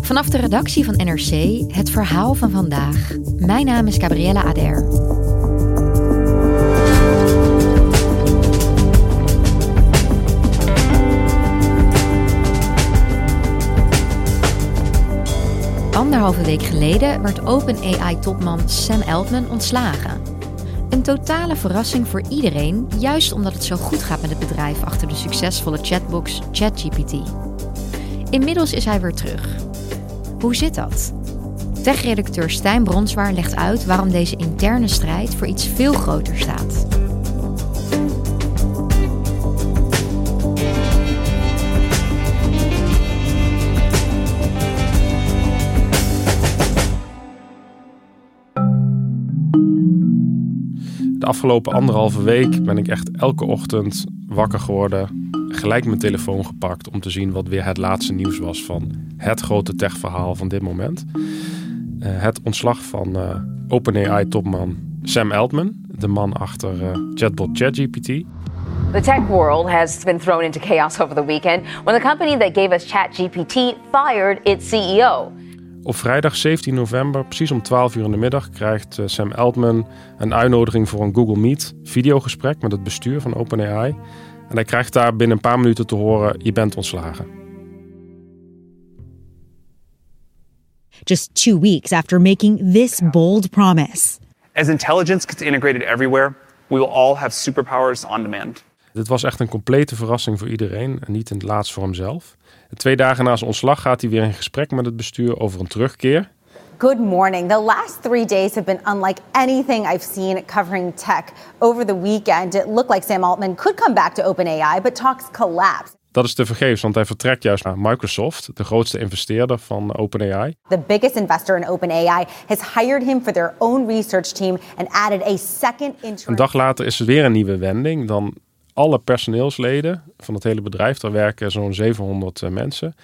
Vanaf de redactie van NRC het verhaal van vandaag. Mijn naam is Gabriella Ader. Anderhalve week geleden werd OpenAI-topman Sam Altman ontslagen. Totale verrassing voor iedereen, juist omdat het zo goed gaat met het bedrijf achter de succesvolle chatbox ChatGPT. Inmiddels is hij weer terug. Hoe zit dat? Tech-redacteur Stijn Bronswaar legt uit waarom deze interne strijd voor iets veel groter staat. Afgelopen anderhalve week ben ik echt elke ochtend wakker geworden. Gelijk mijn telefoon gepakt om te zien wat weer het laatste nieuws was van het grote techverhaal van dit moment. Uh, het ontslag van uh, OpenAI-topman Sam Altman, de man achter uh, chatbot ChatGPT. The tech world has been thrown into chaos over the weekend when the company that gave us ChatGPT fired its CEO. Op vrijdag 17 november, precies om 12 uur in de middag, krijgt Sam Altman een uitnodiging voor een Google Meet videogesprek met het bestuur van OpenAI. En hij krijgt daar binnen een paar minuten te horen: je bent ontslagen. Just two weeks after making this bold promise. As intelligence gets integrated everywhere, we will all have superpowers on demand. Dit was echt een complete verrassing voor iedereen en niet in het laatst voor hemzelf. Twee dagen na zijn ontslag gaat hij weer in gesprek met het bestuur over een terugkeer. Good morning. The last three days have been unlike anything I've seen covering tech. Over the weekend, it looked like Sam Altman could come back to OpenAI, but talks collapsed. Dat is te vergeefs, want hij vertrekt juist naar Microsoft, de grootste investeerder van OpenAI. The biggest investor in OpenAI has hired him for their own research team and added a second. Een dag later is er weer een nieuwe wending. Dan alle personeelsleden van het hele bedrijf, daar werken zo'n 700 mensen,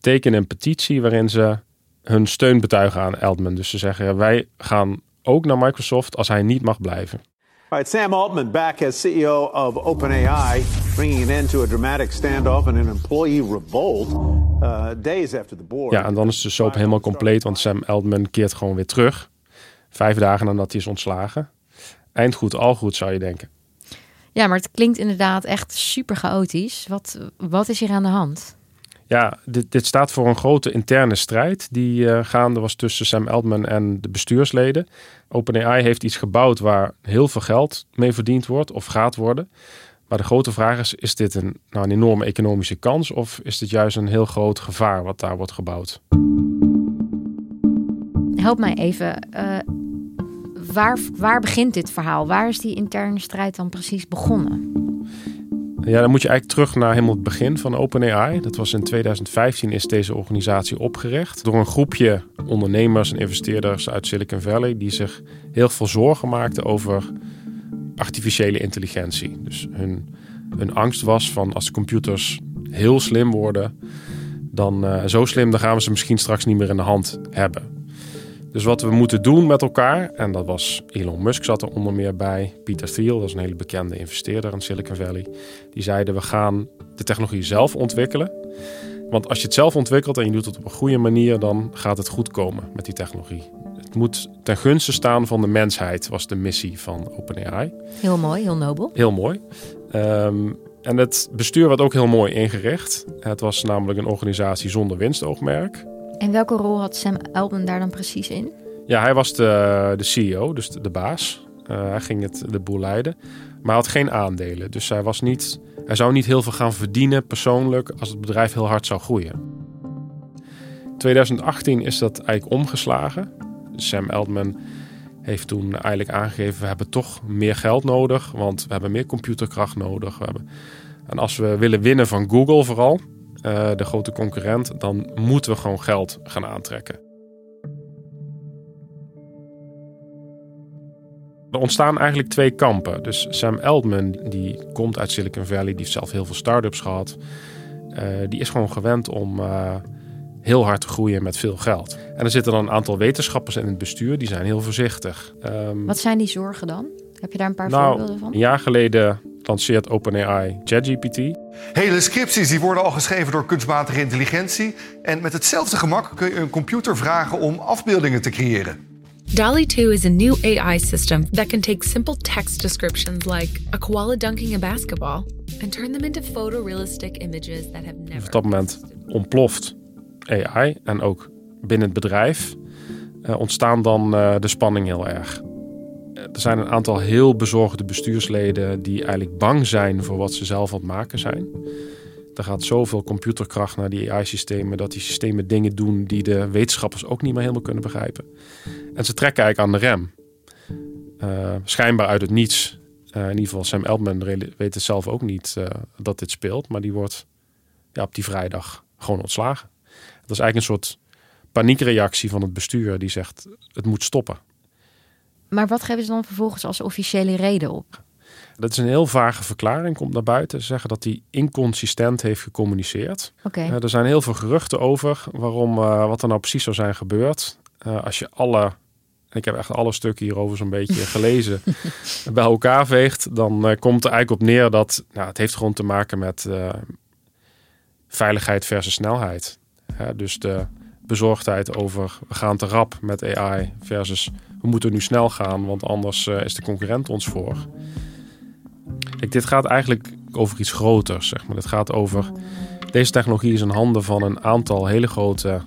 tekenen een petitie waarin ze hun steun betuigen aan Altman. Dus ze zeggen, wij gaan ook naar Microsoft als hij niet mag blijven. All right, Sam Altman back as CEO of OpenAI, bringing an end to a dramatic standoff and an employee revolt uh, days after the board. Ja, en dan is de soap helemaal compleet, want Sam Altman keert gewoon weer terug. Vijf dagen nadat hij is ontslagen. Eind goed, al goed zou je denken. Ja, maar het klinkt inderdaad echt super chaotisch. Wat, wat is hier aan de hand? Ja, dit, dit staat voor een grote interne strijd die uh, gaande was tussen Sam Altman en de bestuursleden. OpenAI heeft iets gebouwd waar heel veel geld mee verdiend wordt of gaat worden. Maar de grote vraag is, is dit een, nou, een enorme economische kans of is dit juist een heel groot gevaar wat daar wordt gebouwd? Help mij even. Uh, waar, waar begint dit verhaal? Waar is die interne strijd dan precies begonnen? Ja, dan moet je eigenlijk terug naar helemaal het begin van OpenAI. Dat was in 2015 is deze organisatie opgericht door een groepje ondernemers en investeerders uit Silicon Valley die zich heel veel zorgen maakten over artificiële intelligentie. Dus hun, angst was van als computers heel slim worden, dan uh, zo slim, dan gaan we ze misschien straks niet meer in de hand hebben. Dus wat we moeten doen met elkaar, en dat was Elon Musk zat er onder meer bij, Peter Thiel, dat is een hele bekende investeerder in Silicon Valley, die zeiden we gaan de technologie zelf ontwikkelen. Want als je het zelf ontwikkelt en je doet het op een goede manier, dan gaat het goed komen met die technologie. Het moet ten gunste staan van de mensheid, was de missie van OpenAI. Heel mooi, heel nobel. Heel mooi. Um, en het bestuur werd ook heel mooi ingericht. Het was namelijk een organisatie zonder winstoogmerk. En welke rol had Sam Altman daar dan precies in? Ja, hij was de, de CEO, dus de, baas. Uh, hij ging het de boel leiden. Maar had geen aandelen. Dus hij, was niet, hij zou niet heel veel gaan verdienen persoonlijk als het bedrijf heel hard zou groeien. In 2018 is dat eigenlijk omgeslagen. Sam Altman heeft toen eigenlijk aangegeven: we hebben toch meer geld nodig, want we hebben meer computerkracht nodig. We hebben En als we willen winnen van Google vooral, uh, de grote concurrent, dan moeten we gewoon geld gaan aantrekken. Er ontstaan eigenlijk twee kampen. Dus Sam Altman, die komt uit Silicon Valley, die heeft zelf heel veel start-ups gehad. Uh, die is gewoon gewend om uh, heel hard te groeien met veel geld. En er zitten dan een aantal wetenschappers in het bestuur, die zijn heel voorzichtig. Um, Wat zijn die zorgen dan? Heb je daar een paar nou, voorbeelden van? Een jaar geleden lanceert OpenAI ChatGPT. Hele scripties die worden al geschreven door kunstmatige intelligentie. En met hetzelfde gemak kun je een computer vragen om afbeeldingen te creëren. DALI 2 is a new AI system that can take simple text descriptions like a koala dunking a basketball and turn them into photorealistic images that have never. Op dat moment ontploft AI en ook binnen het bedrijf uh, ontstaan dan uh, de spanning heel erg. Er zijn een aantal heel bezorgde bestuursleden die eigenlijk bang zijn voor wat ze zelf aan het maken zijn. Er gaat zoveel computerkracht naar die AI-systemen dat die systemen dingen doen die de wetenschappers ook niet meer helemaal kunnen begrijpen. En ze trekken eigenlijk aan de rem. Uh, schijnbaar uit het niets. Uh, in ieder geval Sam Altman weet het zelf ook niet uh, dat dit speelt, maar die wordt ja, op die vrijdag gewoon ontslagen. Dat is eigenlijk een soort paniekreactie van het bestuur die zegt het moet stoppen. Maar wat geven ze dan vervolgens als officiële reden op? Dat is een heel vage verklaring, komt naar buiten. Ze zeggen dat hij inconsistent heeft gecommuniceerd. Okay. Uh, er zijn heel veel geruchten over waarom, uh, wat er nou precies zou zijn gebeurd. Uh, als je alle, en ik heb echt alle stukken hierover zo'n beetje gelezen, bij elkaar veegt, dan komt er eigenlijk op neer dat nou, het heeft gewoon te maken met veiligheid versus snelheid. dus de bezorgdheid over we gaan te rap met AI versus we moeten nu snel gaan, want anders uh, is de concurrent ons voor. Kijk, dit gaat eigenlijk over iets groters. Zeg maar. Het gaat over. Deze technologie is in handen van een aantal hele grote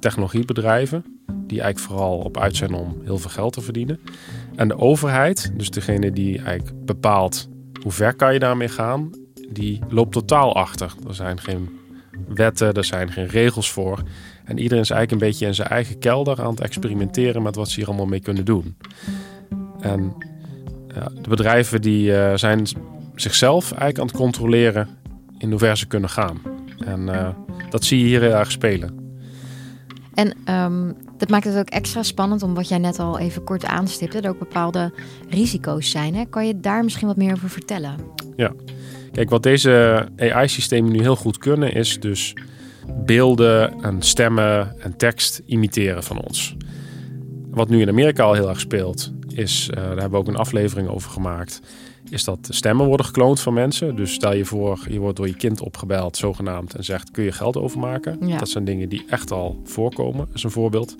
technologiebedrijven. Die eigenlijk vooral op uit zijn om heel veel geld te verdienen. En de overheid, dus degene die eigenlijk bepaalt hoe ver kan je daarmee gaan, die loopt totaal achter. Er zijn geen wetten, er zijn geen regels voor. En iedereen is eigenlijk een beetje in zijn eigen kelder aan het experimenteren met wat ze hier allemaal mee kunnen doen. En ja, de bedrijven die uh, zijn zichzelf eigenlijk aan het controleren in hoever ze kunnen gaan. En uh, dat zie je hier heel erg spelen. En um, dat maakt het ook extra spannend, om wat jij net al even kort aanstipte, er ook bepaalde risico's zijn. Hè? Kan je daar misschien wat meer over vertellen? Ja, kijk, wat deze AI-systemen nu heel goed kunnen, is dus beelden en stemmen en tekst imiteren van ons. Wat nu in Amerika al heel erg speelt, is, uh, daar hebben we ook een aflevering over gemaakt, is dat stemmen worden gekloond van mensen. Dus stel je voor, je wordt door je kind opgebeld, zogenaamd, en zegt: kun je geld overmaken? Ja. Dat zijn dingen die echt al voorkomen. Is een voorbeeld.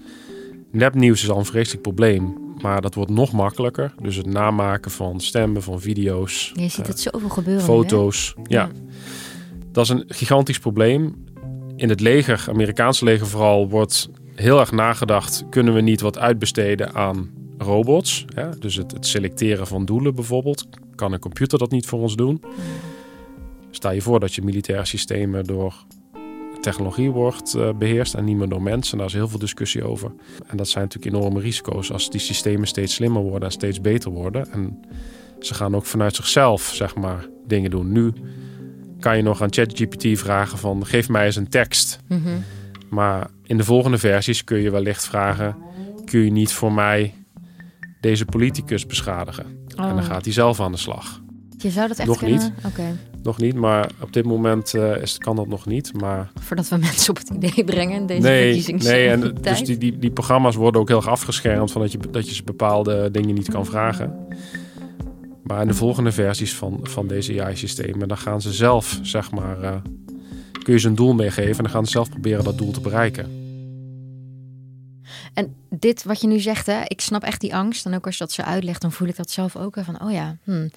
Nepnieuws is al een vreselijk probleem, maar dat wordt nog makkelijker. Dus het namaken van stemmen, van video's. Je ziet het zoveel gebeuren. Foto's. Ja. Dat is een gigantisch probleem. In het leger, Amerikaanse leger vooral, wordt heel erg nagedacht: kunnen we niet wat uitbesteden aan robots? Dus het, het selecteren van doelen bijvoorbeeld. Kan een computer dat niet voor ons doen? Stel je voor dat je militaire systemen door technologie wordt uh, beheerst en niet meer door mensen. Daar is heel veel discussie over. En dat zijn natuurlijk enorme risico's als die systemen steeds slimmer worden en steeds beter worden. En ze gaan ook vanuit zichzelf, zeg maar, dingen doen. Nu kan je nog aan ChatGPT vragen van geef mij eens een tekst. Mm -hmm. Maar in de volgende versies kun je wellicht vragen: kun je niet voor mij deze politicus beschadigen? Oh. En dan gaat hij zelf aan de slag. Je zou dat echt nog kunnen? niet. Okay. Nog niet, maar op dit moment uh, is, kan dat nog niet. Maar... Voordat we mensen op het idee brengen, deze nee, verkiezings Nee, en dus die, die, die programma's worden ook heel erg afgeschermd van dat je, dat je ze bepaalde dingen niet kan vragen. Maar in de volgende versies van, van deze AI-systemen, dan gaan ze zelf, zeg maar, uh, kun je ze een doel meegeven en dan gaan ze zelf proberen dat doel te bereiken. En dit wat je nu zegt, hè, ik snap echt die angst. En ook als je dat zo uitlegt, dan voel ik dat zelf ook. Van, oh ja, hmm.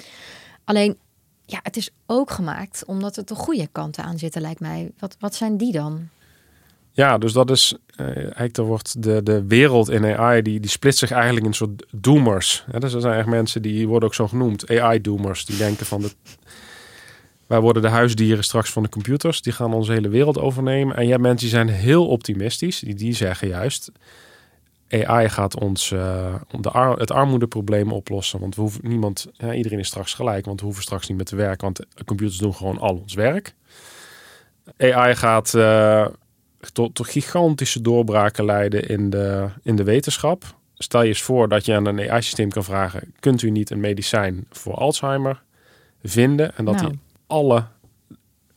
alleen, ja, het is ook gemaakt omdat er de goede kanten aan zitten, lijkt mij. Wat, wat zijn die dan? Ja, dus dat is uh, eigenlijk er wordt de, de wereld in AI die, die split zich eigenlijk in soort doomers. Ja, dus er zijn echt mensen die worden ook zo genoemd, AI-doomers, die denken van de, wij worden de huisdieren straks van de computers, die gaan onze hele wereld overnemen. En je hebt mensen die zijn heel optimistisch, die, die zeggen juist, AI gaat ons uh, de ar het armoedeprobleem oplossen. Want we hoeven niemand, iedereen is straks gelijk, want we hoeven straks niet meer te werken, want computers doen gewoon al ons werk. AI gaat uh, tot, tot, gigantische doorbraken leiden in de, in de wetenschap. Stel je eens voor dat je aan een AI-systeem kan vragen: kunt u niet een medicijn voor Alzheimer vinden? En dat nou. hij alle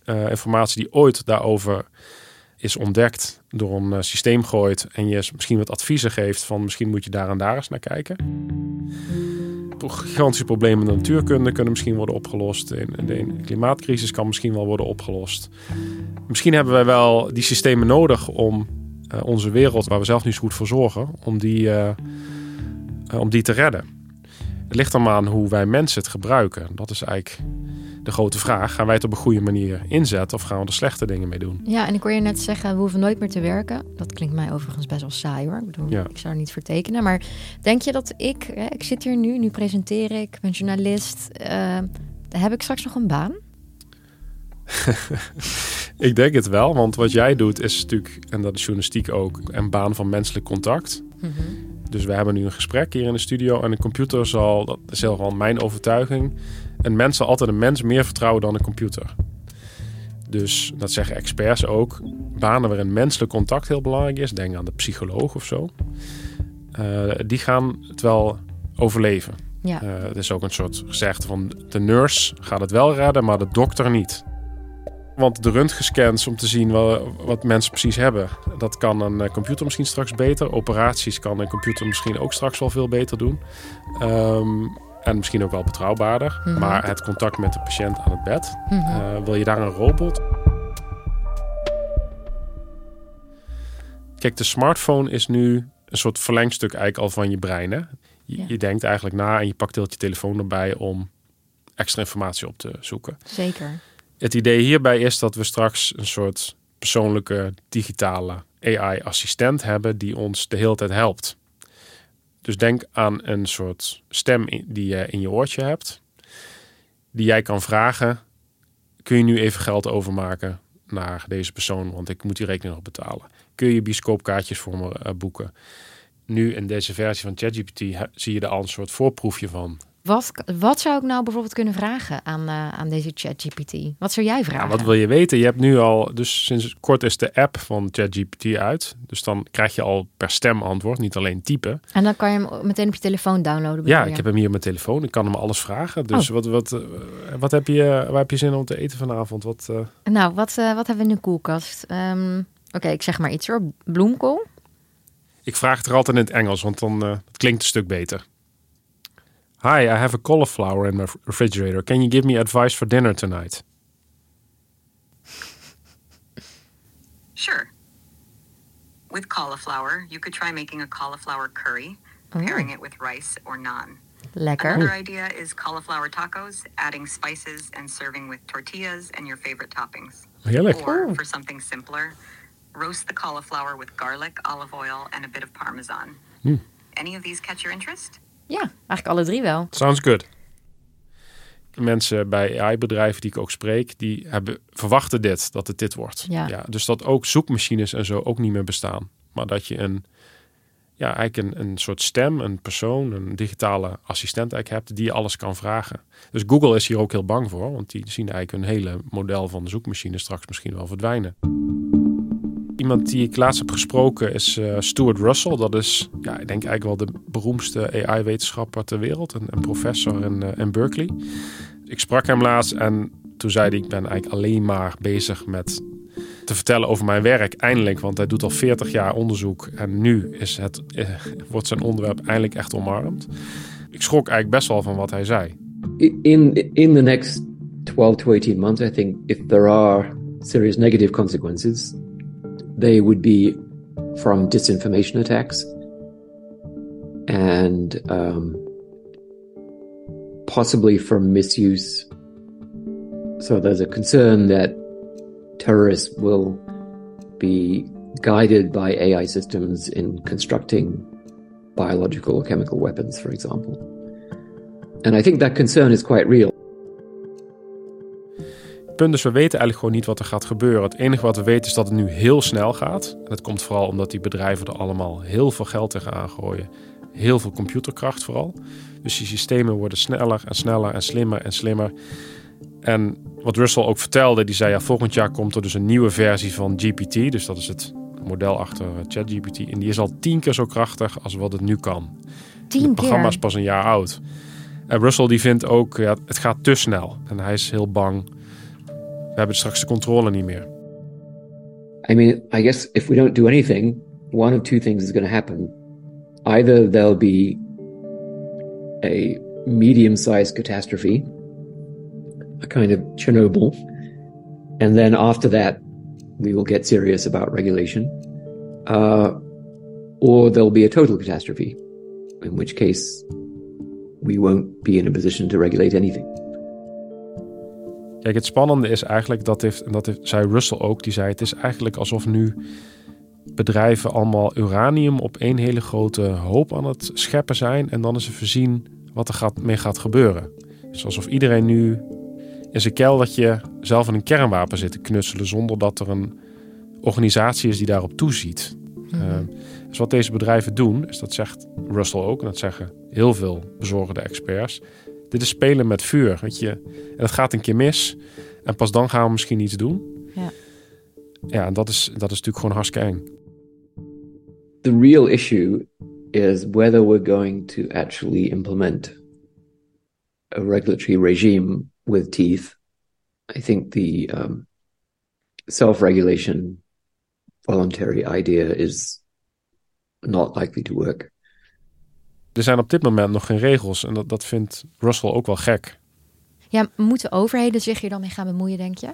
uh, informatie die ooit daarover is ontdekt door een uh, systeem gooit en je misschien wat adviezen geeft van misschien moet je daar en daar eens naar kijken. Gigantische problemen in de natuurkunde kunnen misschien worden opgelost. In de klimaatcrisis kan misschien wel worden opgelost. Misschien hebben wij wel die systemen nodig om uh, onze wereld, waar we zelf niet zo goed voor zorgen, om die, uh, om die te redden. Het ligt er aan hoe wij mensen het gebruiken. Dat is eigenlijk de grote vraag. Gaan wij het op een goede manier inzetten of gaan we er slechte dingen mee doen? Ja, en ik hoor je net zeggen, we hoeven nooit meer te werken. Dat klinkt mij overigens best wel saai hoor. Ik bedoel, ja. ik zou er niet voor tekenen. Maar denk je dat ik, hè, ik zit hier nu, nu presenteer ik, ben journalist. Uh, heb ik straks nog een baan? ik denk het wel, want wat jij doet is natuurlijk, en dat is journalistiek ook, een baan van menselijk contact. Mm Dus we hebben nu een gesprek hier in de studio en een computer zal, dat is helemaal mijn overtuiging, een mens zal altijd een mens meer vertrouwen dan een computer. Dus dat zeggen experts ook. Banen waarin menselijk contact heel belangrijk is, denk aan de psycholoog of zo, uh, die gaan het wel overleven. Ja. Uh, het is ook een soort gezegde van de nurse gaat het wel redden, maar de dokter niet. Want de röntgenscans om te zien wat, wat, mensen precies hebben, dat kan een eh, computer misschien straks beter. Operaties kan een computer misschien ook straks wel veel beter doen. Um, en misschien ook wel betrouwbaarder. Mhm. Maar het contact met de patiënt aan het bed. Mhm. Eh, wil je daar een robot? Kijk, de smartphone is nu een soort verlengstuk eigenlijk al van je brein. Hè? Je, je denkt eigenlijk na en je pakt heel je telefoon erbij om extra informatie op te zoeken. Zeker. Het idee hierbij is dat we straks een soort persoonlijke digitale AI-assistent hebben die ons de hele tijd helpt. Dus denk aan een soort stem die je in je oortje hebt, die jij kan vragen: kun je nu even geld overmaken naar deze persoon, want ik moet die rekening nog betalen. Kun je bioscoopkaartjes voor me uh, boeken? Nu in deze versie van ChatGPT zie je er al een soort voorproefje van. Wat, wat zou ik nou bijvoorbeeld kunnen vragen aan, uh, aan deze ChatGPT? Wat zou jij vragen? Ja, wat wil je weten? Je hebt nu al, dus sinds kort is de app van ChatGPT uit. Dus dan krijg je al per stem antwoord, niet alleen typen. En dan kan je hem meteen op je telefoon downloaden? Ja, ik heb hem hier op mijn telefoon. Ik kan hem alles vragen. Dus oh. wat, wat, uh, wat heb je, waar heb je zin om te eten vanavond? Wat, uh... Nou, wat, wat hebben we in de koelkast? Um, Oké, ik zeg maar iets hoor. Bloemkool? Ik vraag het er altijd in het Engels, want dan het klinkt een stuk beter. Hi, I have a cauliflower in my refrigerator. Can you give me advice for dinner tonight? Sure. With cauliflower, you could try making a cauliflower curry, pairing it with rice or naan. Lekker. Another idea is cauliflower tacos, adding spices and serving with tortillas and your favorite toppings. Heerlijk. Or, for something simpler, roast the cauliflower with garlic, olive oil, and a bit of parmesan. Mm. Any of these catch your interest? Ja, eigenlijk alle drie wel. Sounds good. Mensen bij AI-bedrijven die ik ook spreek, die hebben, verwachten dit, dat het dit wordt. Ja. ja. dus dat ook zoekmachines en zo ook niet meer bestaan. Maar dat je een, ja, eigenlijk een, een soort stem, een persoon, een digitale assistent eigenlijk hebt die je alles kan vragen. Dus Google is hier ook heel bang voor, want die zien eigenlijk hun hele model van de zoekmachine straks misschien wel verdwijnen. Iemand die ik laatst heb gesproken is uh, Stuart Russell. Dat is, ja, ik denk eigenlijk wel de beroemdste AI-wetenschapper ter wereld. Een, een professor in, uh, in Berkeley. Ik sprak hem laatst en toen zei hij... ik ben eigenlijk alleen maar bezig met te vertellen over mijn werk. Eindelijk, want hij doet al 40 jaar onderzoek. En nu is het, uh, wordt zijn onderwerp eindelijk echt omarmd. Ik schrok eigenlijk best wel van wat hij zei. In, in the next 12 to 18 months, I think if there are serious negative consequences... They would be from disinformation attacks and um, possibly from misuse. So there's a concern that terrorists will be guided by AI systems in constructing biological or chemical weapons, for example. And I think that concern is quite real. Punt is, we weten eigenlijk gewoon niet wat er gaat gebeuren. Het enige wat we weten is dat het nu heel snel gaat. En dat komt vooral omdat die bedrijven er allemaal heel veel geld tegenaan gooien. Heel veel computerkracht vooral. Dus die systemen worden sneller en sneller en slimmer en slimmer. En wat Russell ook vertelde, die zei ja, volgend jaar komt er dus een nieuwe versie van GPT. Dus dat is het model achter ChatGPT. En die is al tien keer zo krachtig als wat het nu kan. Tien Het programma is pas een jaar oud. En Russell die vindt ook, ja, het gaat te snel. En hij is heel bang. We hebben straks de controle niet meer. I mean, I guess if we don't do anything, one of two things is going to happen. Either there'll be a medium sized catastrophe, a kind of Chernobyl, and then after that, we will get serious about regulation. Uh, or there'll be a total catastrophe, in which case we won't be in a position to regulate anything. Kijk, het spannende is eigenlijk, dat heeft, en dat heeft, zei Russell ook, die zei het is eigenlijk alsof nu bedrijven allemaal uranium op één hele grote hoop aan het scheppen zijn en dan is er voorzien wat er gaat, mee gaat gebeuren. Dus alsof iedereen nu in zijn keldertje zelf in een kernwapen zit te knutselen zonder dat er een organisatie is die daarop toeziet. Eh, dus wat deze bedrijven doen, is dat zegt Russell ook, en dat zeggen heel veel bezorgde experts. Dit is spelen met vuur. Weet je. En het gaat een keer mis. En pas dan gaan we misschien iets doen. Ja. Ja, en dat is, dat is natuurlijk gewoon hartstikke eng. The real issue is whether we're going to actually implement a regulatory regime with teeth. I think the um, self regulation voluntary idea is not likely to work. Er zijn op dit moment nog geen regels. En dat, dat vindt Russell ook wel gek. Ja, moeten overheden zich hier dan mee gaan bemoeien, denk je?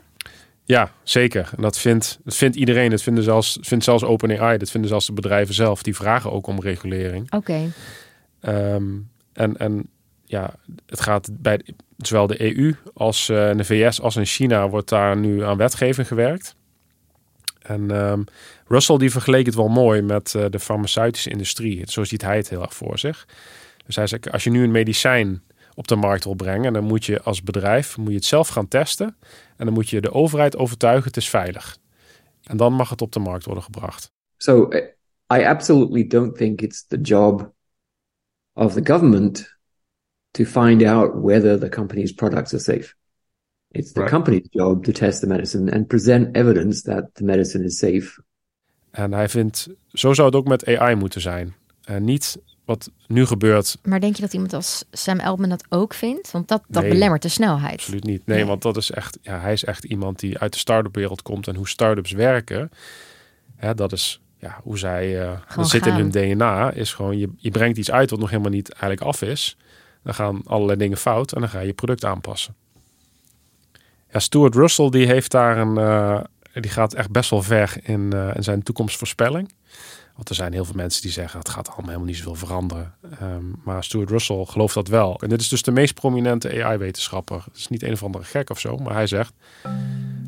Ja, zeker. En dat vindt, dat vindt iedereen. Dat vinden zelfs, vindt zelfs OpenAI. Dat vinden zelfs de bedrijven zelf. Die vragen ook om regulering. Oké. Ehm, en, en ja, het gaat bij zowel de EU als eh, de VS als in China wordt daar nu aan wetgeving gewerkt. En ehm, Russell die vergeleek het wel mooi met eh, de farmaceutische industrie. Zo ziet hij het heel erg voor zich. Dus hij zegt, als je nu een medicijn op de markt wil brengen, dan moet je als bedrijf moet je het zelf gaan testen. En dan moet je de overheid overtuigen, het is veilig. En dan mag het op de markt worden gebracht. So I absolutely don't think it's the job of the government to find out whether the company's products are safe. It's the Right. company's job to test the medicine and present evidence that the medicine is safe. En hij vindt, zo zou het ook met AI moeten zijn. En niet wat nu gebeurt, Maar denk je dat iemand als Sam Altman dat ook vindt? Want dat, dat Nee. belemmert de snelheid. absoluut niet. Nee, want dat is echt, ja, hij is echt iemand die uit de start-up wereld komt en hoe start-ups werken. Hè, dat is ja, hoe zij, eh, Gewoon dat zit in hun DNA, is gewoon je, je brengt iets uit wat nog helemaal niet eigenlijk af is. Dan gaan allerlei dingen fout en dan ga je je product aanpassen. Ja, Stuart Russell die heeft daar een, eh, die gaat echt best wel ver in, eh, in zijn toekomstvoorspelling. Want er zijn heel veel mensen die zeggen het gaat allemaal helemaal niet zoveel veranderen. Ehm, maar Stuart Russell gelooft dat wel. En dit is dus de meest prominente AI-wetenschapper. Het is niet een of andere gek of zo, maar hij zegt...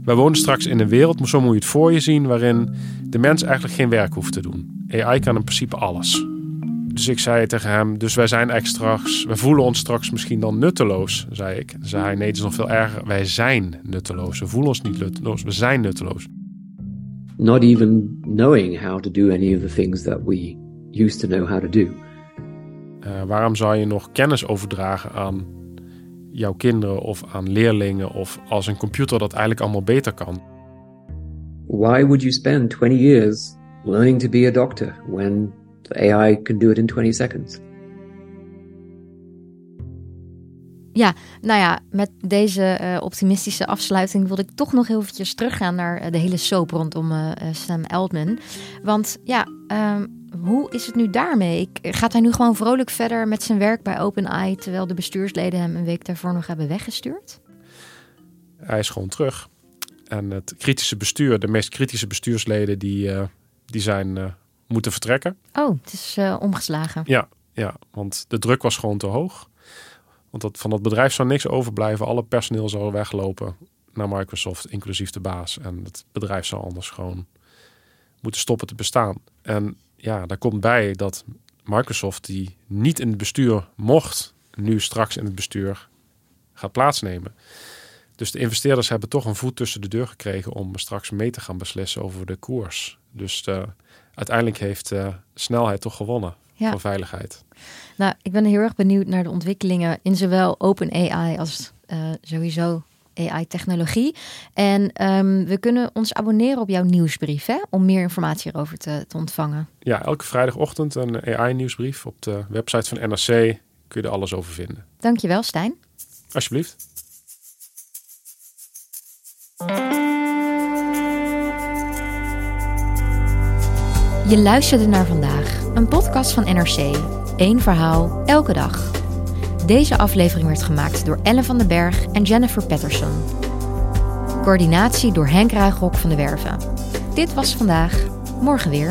Wij wonen straks in een wereld, zo moet je het voor je zien... waarin de mens eigenlijk geen werk hoeft te doen. AI kan in principe alles. Dus ik zei tegen hem, dus wij zijn straks... We voelen ons straks misschien dan nutteloos, zei ik. Dan zei hij, nee, het is nog veel erger. Wij zijn nutteloos. We voelen ons niet nutteloos, we zijn nutteloos. Not even knowing how to do any of the things that we used to know how to do. Eh, waarom zou je nog kennis overdragen aan jouw kinderen of aan leerlingen of als een computer dat eigenlijk allemaal beter kan? Why would you spend 20 years learning to be a doctor when AI can do it in 20 seconds? Ja, nou ja, met deze eh, optimistische afsluiting wilde ik toch nog heel eventjes teruggaan naar eh, de hele soap rondom eh, Sam Altman. Want ja, ehm, hoe is het nu daarmee? Ik, gaat hij nu gewoon vrolijk verder met zijn werk bij OpenAI, terwijl de bestuursleden hem een week daarvoor nog hebben weggestuurd? Hij is gewoon terug. En het kritische bestuur, de meest kritische bestuursleden, die, eh, die zijn eh, moeten vertrekken. Oh, het is eh, omgeslagen. Ja, ja, want de druk was gewoon te hoog. Want dat, van dat bedrijf zou niks overblijven. Alle personeel zou weglopen naar Microsoft, inclusief de baas. En het bedrijf zou anders gewoon moeten stoppen te bestaan. En ja, daar komt bij dat Microsoft, die niet in het bestuur mocht, nu straks in het bestuur gaat plaatsnemen. Dus de investeerders hebben toch een voet tussen de deur gekregen om straks mee te gaan beslissen over de koers. Dus uh, uiteindelijk heeft uh, snelheid toch gewonnen ja. voor veiligheid. Nou, ik ben heel erg benieuwd naar de ontwikkelingen in zowel OpenAI als uh, sowieso AI-technologie. En um, we kunnen ons abonneren op jouw nieuwsbrief hè, om meer informatie erover te, te ontvangen. Ja, elke vrijdagochtend een AI-nieuwsbrief op de website van NRC. Kun je er alles over vinden. Dankjewel, Stijn. Alsjeblieft. Je luisterde naar vandaag, een podcast van NRC. Eén verhaal, elke dag. Deze aflevering werd gemaakt door Ellen van den Berg en Jennifer Patterson. Coördinatie door Henk Ruigrok van de Werven. Dit was vandaag, morgen weer.